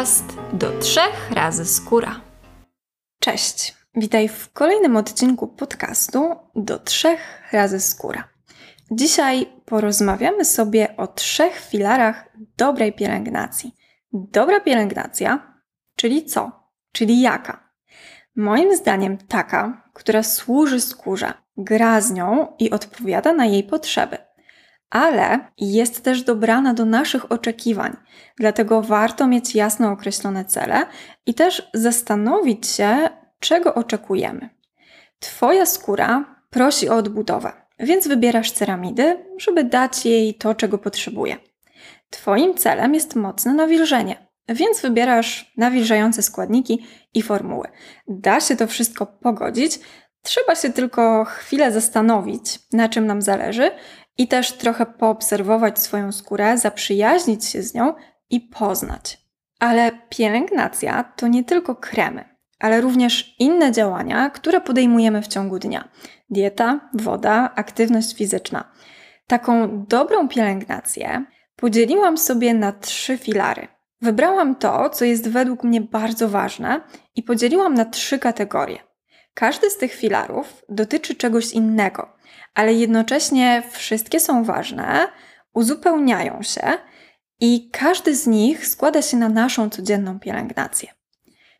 podcast do trzech razy skóra. Cześć, witaj w kolejnym odcinku podcastu do trzech razy skóra. Dzisiaj porozmawiamy sobie o trzech filarach dobrej pielęgnacji. Dobra pielęgnacja, czyli co? Czyli jaka? Moim zdaniem taka, która służy skórze, gra z nią i odpowiada na jej potrzeby – ale jest też dobrana do naszych oczekiwań. Dlatego warto mieć jasno określone cele i też zastanowić się, czego oczekujemy. Twoja skóra prosi o odbudowę, więc wybierasz ceramidy, żeby dać jej to, czego potrzebuje. Twoim celem jest mocne nawilżenie, więc wybierasz nawilżające składniki i formuły. Da się to wszystko pogodzić, trzeba się tylko chwilę zastanowić, na czym nam zależy i też trochę poobserwować swoją skórę, zaprzyjaźnić się z nią i poznać. Ale pielęgnacja to nie tylko kremy, ale również inne działania, które podejmujemy w ciągu dnia: dieta, woda, aktywność fizyczna. Taką dobrą pielęgnację podzieliłam sobie na trzy filary. Wybrałam to, co jest według mnie bardzo ważne i podzieliłam na trzy kategorie. Każdy z tych filarów dotyczy czegoś innego, ale jednocześnie wszystkie są ważne, uzupełniają się i każdy z nich składa się na naszą codzienną pielęgnację.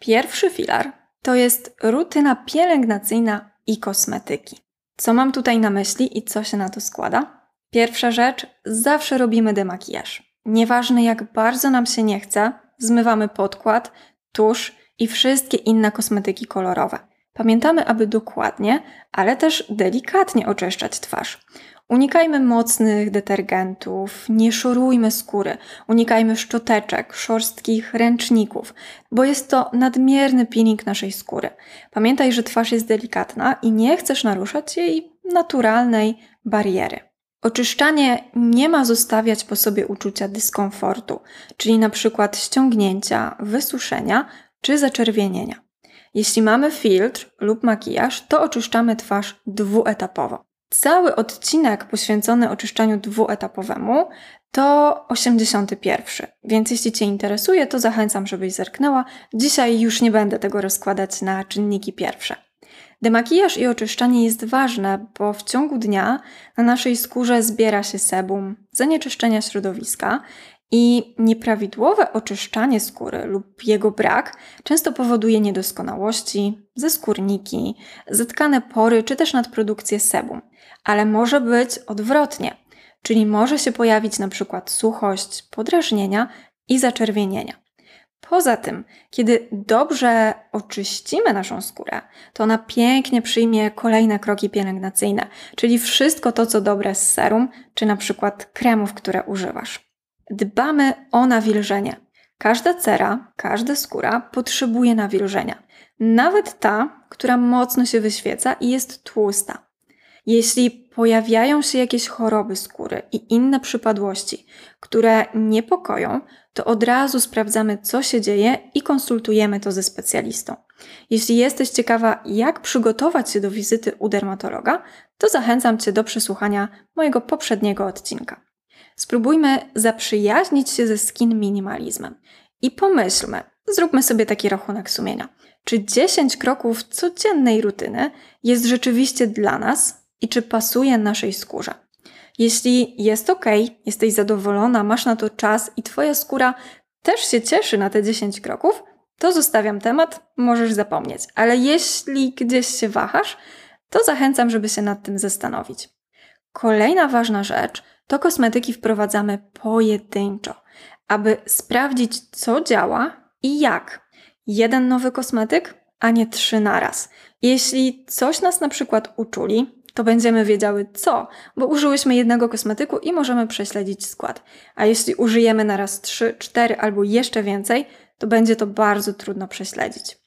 Pierwszy filar to jest rutyna pielęgnacyjna i kosmetyki. Co mam tutaj na myśli i co się na to składa? Pierwsza rzecz, zawsze robimy demakijaż. Nieważne jak bardzo nam się nie chce, zmywamy podkład, tusz i wszystkie inne kosmetyki kolorowe. Pamiętamy, aby dokładnie, ale też delikatnie oczyszczać twarz. Unikajmy mocnych detergentów, nie szorujmy skóry, unikajmy szczoteczek, szorstkich ręczników, bo jest to nadmierny peeling naszej skóry. Pamiętaj, że twarz jest delikatna i nie chcesz naruszać jej naturalnej bariery. Oczyszczanie nie ma zostawiać po sobie uczucia dyskomfortu, czyli na przykład ściągnięcia, wysuszenia czy zaczerwienienia. Jeśli mamy filtr lub makijaż, to oczyszczamy twarz dwuetapowo. Cały odcinek poświęcony oczyszczaniu dwuetapowemu to 81. Więc jeśli Cię interesuje, to zachęcam, żebyś zerknęła. Dzisiaj już nie będę tego rozkładać na czynniki pierwsze. Demakijaż i oczyszczanie jest ważne, bo w ciągu dnia na naszej skórze zbiera się sebum, zanieczyszczenia środowiska i nieprawidłowe oczyszczanie skóry lub jego brak często powoduje niedoskonałości, zeskórniki, zatkane pory czy też nadprodukcję sebum. Ale może być odwrotnie, czyli może się pojawić na przykład suchość, podrażnienia i zaczerwienienia. Poza tym, kiedy dobrze oczyścimy naszą skórę, to ona pięknie przyjmie kolejne kroki pielęgnacyjne, czyli wszystko to, co dobre z serum, czy na przykład kremów, które używasz. Dbamy o nawilżenie. Każda cera, każda skóra potrzebuje nawilżenia. Nawet ta, która mocno się wyświeca i jest tłusta. Jeśli pojawiają się jakieś choroby skóry i inne przypadłości, które niepokoją, to od razu sprawdzamy, co się dzieje i konsultujemy to ze specjalistą. Jeśli jesteś ciekawa, jak przygotować się do wizyty u dermatologa, to zachęcam Cię do przesłuchania mojego poprzedniego odcinka. Spróbujmy zaprzyjaźnić się ze skin minimalizmem i pomyślmy, zróbmy sobie taki rachunek sumienia. Czy 10 kroków codziennej rutyny jest rzeczywiście dla nas i czy pasuje naszej skórze? Jeśli jest ok, jesteś zadowolona, masz na to czas i Twoja skóra też się cieszy na te 10 kroków, to zostawiam temat, możesz zapomnieć. Ale jeśli gdzieś się wahasz, to zachęcam, żeby się nad tym zastanowić. Kolejna ważna rzecz to kosmetyki wprowadzamy pojedynczo, aby sprawdzić, co działa i jak. Jeden nowy kosmetyk, a nie trzy naraz. Jeśli coś nas na przykład uczuli, to będziemy wiedziały co, bo użyłyśmy jednego kosmetyku i możemy prześledzić skład. A jeśli użyjemy naraz trzy, cztery albo jeszcze więcej, to będzie to bardzo trudno prześledzić.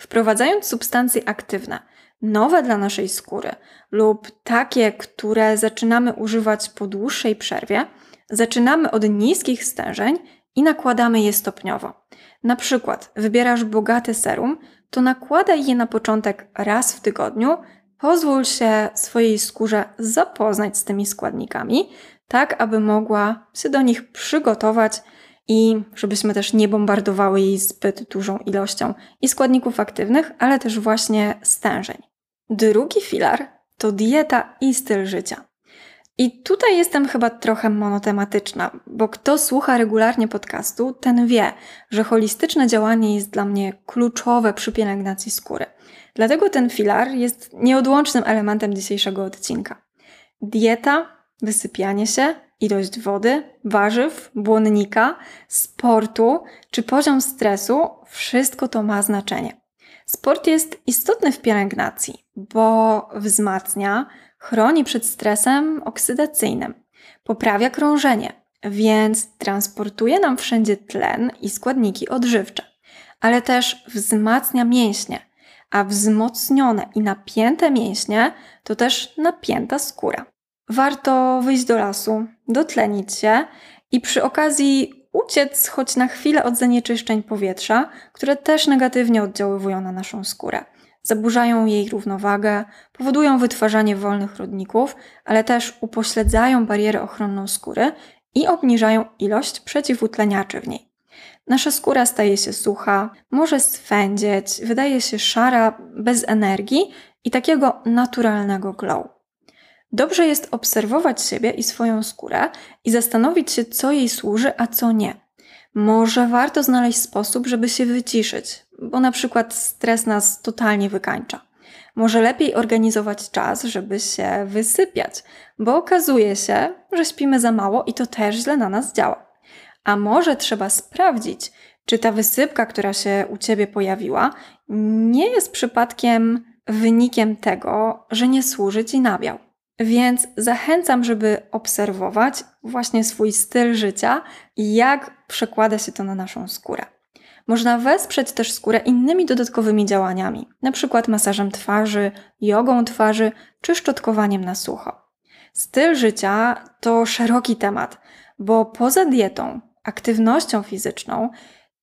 Wprowadzając substancje aktywne, nowe dla naszej skóry lub takie, które zaczynamy używać po dłuższej przerwie, zaczynamy od niskich stężeń i nakładamy je stopniowo. Na przykład wybierasz bogate serum, to nakładaj je na początek raz w tygodniu, pozwól się swojej skórze zapoznać z tymi składnikami, tak aby mogła się do nich przygotować i żebyśmy też nie bombardowały jej zbyt dużą ilością i składników aktywnych, ale też właśnie stężeń. Drugi filar to dieta i styl życia. I tutaj jestem chyba trochę monotematyczna, bo kto słucha regularnie podcastu, ten wie, że holistyczne działanie jest dla mnie kluczowe przy pielęgnacji skóry. Dlatego ten filar jest nieodłącznym elementem dzisiejszego odcinka. Dieta, wysypianie się, ilość wody, warzyw, błonnika, sportu czy poziom stresu wszystko to ma znaczenie. Sport jest istotny w pielęgnacji, bo wzmacnia, chroni przed stresem oksydacyjnym, poprawia krążenie, więc transportuje nam wszędzie tlen i składniki odżywcze, ale też wzmacnia mięśnie, a wzmocnione i napięte mięśnie to też napięta skóra. Warto wyjść do lasu, dotlenić się i przy okazji uciec choć na chwilę od zanieczyszczeń powietrza, które też negatywnie oddziaływują na naszą skórę. Zaburzają jej równowagę, powodują wytwarzanie wolnych rodników, ale też upośledzają barierę ochronną skóry i obniżają ilość przeciwutleniaczy w niej. Nasza skóra staje się sucha, może swędzieć, wydaje się szara, bez energii i takiego naturalnego glow. Dobrze jest obserwować siebie i swoją skórę i zastanowić się, co jej służy, a co nie. Może warto znaleźć sposób, żeby się wyciszyć, bo na przykład stres nas totalnie wykańcza. Może lepiej organizować czas, żeby się wysypiać, bo okazuje się, że śpimy za mało i to też źle na nas działa. A może trzeba sprawdzić, czy ta wysypka, która się u ciebie pojawiła, nie jest przypadkiem wynikiem tego, że nie służy ci nabiał. Więc zachęcam, żeby obserwować właśnie swój styl życia i jak przekłada się to na naszą skórę. Można wesprzeć też skórę innymi dodatkowymi działaniami, np. masażem twarzy, jogą twarzy czy szczotkowaniem na sucho. Styl życia to szeroki temat, bo poza dietą, aktywnością fizyczną,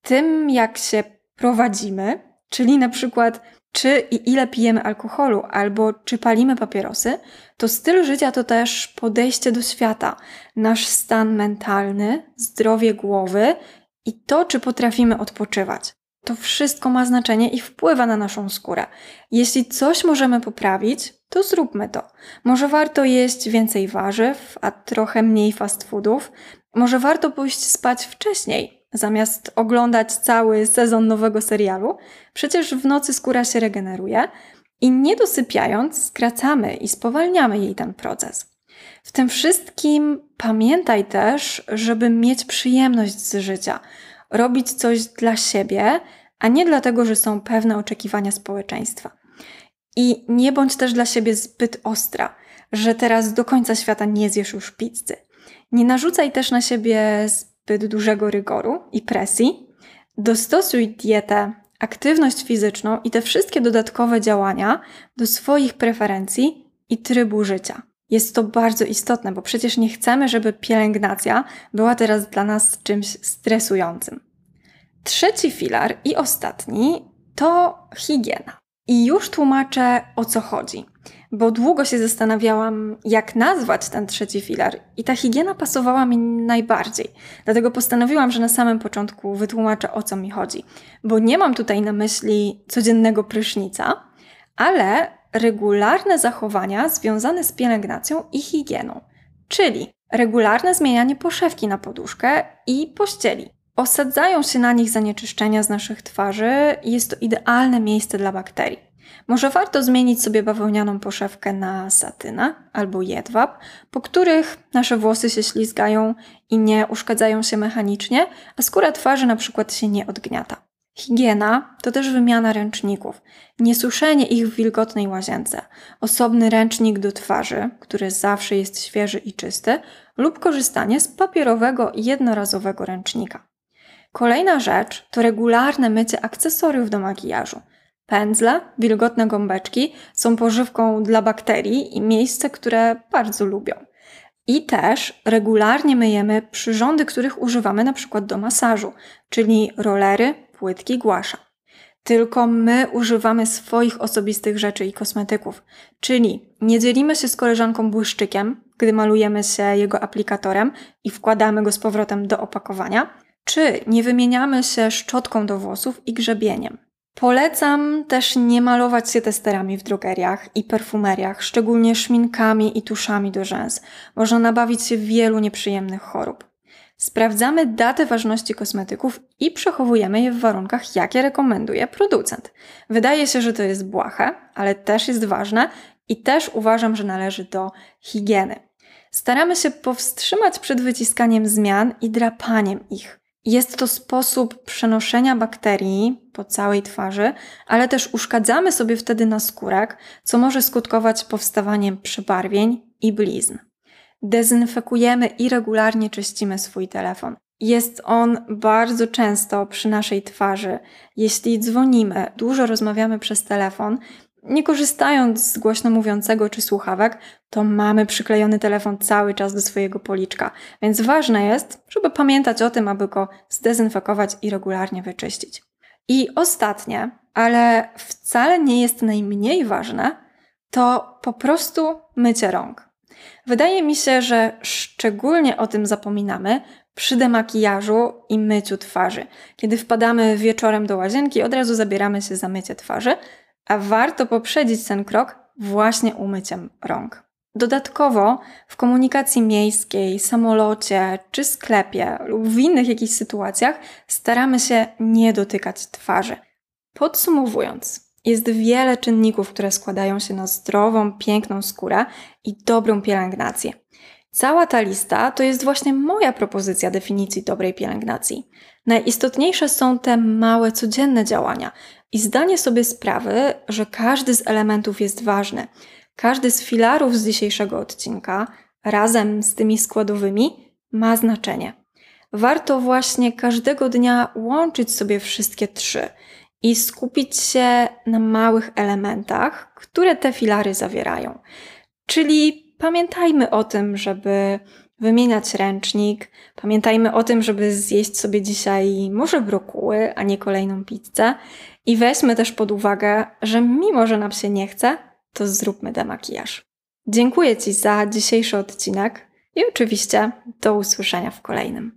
tym jak się prowadzimy, czyli na przykład czy i ile pijemy alkoholu, albo czy palimy papierosy, to styl życia to też podejście do świata, nasz stan mentalny, zdrowie głowy i to, czy potrafimy odpoczywać. To wszystko ma znaczenie i wpływa na naszą skórę. Jeśli coś możemy poprawić, to zróbmy to. Może warto jeść więcej warzyw, a trochę mniej fast foodów. Może warto pójść spać wcześniej, zamiast oglądać cały sezon nowego serialu, przecież w nocy skóra się regeneruje i nie dosypiając, skracamy i spowalniamy jej ten proces. W tym wszystkim pamiętaj też, żeby mieć przyjemność z życia, robić coś dla siebie, a nie dlatego, że są pewne oczekiwania społeczeństwa. I nie bądź też dla siebie zbyt ostra, że teraz do końca świata nie zjesz już pizzy. Nie narzucaj też na siebie zbyt dużego rygoru i presji, dostosuj dietę, aktywność fizyczną i te wszystkie dodatkowe działania do swoich preferencji i trybu życia. Jest to bardzo istotne, bo przecież nie chcemy, żeby pielęgnacja była teraz dla nas czymś stresującym. Trzeci filar i ostatni to higiena. I już tłumaczę o co chodzi bo długo się zastanawiałam, jak nazwać ten trzeci filar, i ta higiena pasowała mi najbardziej. Dlatego postanowiłam, że na samym początku wytłumaczę o co mi chodzi, bo nie mam tutaj na myśli codziennego prysznica, ale regularne zachowania związane z pielęgnacją i higieną, czyli regularne zmienianie poszewki na poduszkę i pościeli. Osadzają się na nich zanieczyszczenia z naszych twarzy i jest to idealne miejsce dla bakterii. Może warto zmienić sobie bawełnianą poszewkę na satyna albo jedwab, po których nasze włosy się ślizgają i nie uszkadzają się mechanicznie, a skóra twarzy na przykład się nie odgniata. Higiena to też wymiana ręczników, niesuszenie ich w wilgotnej łazience, osobny ręcznik do twarzy, który zawsze jest świeży i czysty, lub korzystanie z papierowego jednorazowego ręcznika. Kolejna rzecz to regularne mycie akcesoriów do makijażu – Pędzle, wilgotne gąbeczki są pożywką dla bakterii i miejsce, które bardzo lubią. I też regularnie myjemy przyrządy, których używamy na przykład do masażu, czyli rolery, płytki, głasza. Tylko my używamy swoich osobistych rzeczy i kosmetyków, czyli nie dzielimy się z koleżanką błyszczykiem, gdy malujemy się jego aplikatorem i wkładamy go z powrotem do opakowania, Czy nie wymieniamy się szczotką do włosów i grzebieniem? Polecam też nie malować się testerami w drogeriach i perfumeriach, szczególnie szminkami i tuszami do rzęs. Można nabawić się wielu nieprzyjemnych chorób. Sprawdzamy datę ważności kosmetyków i przechowujemy je w warunkach, jakie rekomenduje producent. Wydaje się, że to jest błahe, ale też jest ważne i też uważam, że należy do higieny. Staramy się powstrzymać przed wyciskaniem zmian i drapaniem ich. Jest to sposób przenoszenia bakterii po całej twarzy, ale też uszkadzamy sobie wtedy na skórek, co może skutkować powstawaniem przebarwień i blizn. Dezynfekujemy i regularnie czyścimy swój telefon. Jest on bardzo często przy naszej twarzy. Jeśli dzwonimy, dużo rozmawiamy przez telefon, nie korzystając z głośno mówiącego czy słuchawek, to mamy przyklejony telefon cały czas do swojego policzka. Więc ważne jest, żeby pamiętać o tym, aby go zdezynfekować i regularnie wyczyścić. I ostatnie, ale wcale nie jest najmniej ważne, to po prostu mycie rąk. Wydaje mi się, że szczególnie o tym zapominamy przy demakijażu i myciu twarzy. Kiedy wpadamy wieczorem do łazienki, od razu zabieramy się za mycie twarzy, a warto poprzedzić ten krok właśnie umyciem rąk. Dodatkowo w komunikacji miejskiej, samolocie czy sklepie lub w innych jakichś sytuacjach staramy się nie dotykać twarzy. Podsumowując, jest wiele czynników, które składają się na zdrową, piękną skórę i dobrą pielęgnację. Cała ta lista to jest właśnie moja propozycja definicji dobrej pielęgnacji. Najistotniejsze są te małe, codzienne działania i zdanie sobie sprawy, że każdy z elementów jest ważny. Każdy z filarów z dzisiejszego odcinka, razem z tymi składowymi, ma znaczenie. Warto właśnie każdego dnia łączyć sobie wszystkie trzy i skupić się na małych elementach, które te filary zawierają. Czyli pamiętajmy o tym, żeby wymieniać ręcznik, pamiętajmy o tym, żeby zjeść sobie dzisiaj może brokuły, a nie kolejną pizzę i weźmy też pod uwagę, że mimo, że nam się nie chce, to zróbmy demakijaż. Dziękuję Ci za dzisiejszy odcinek i oczywiście do usłyszenia w kolejnym.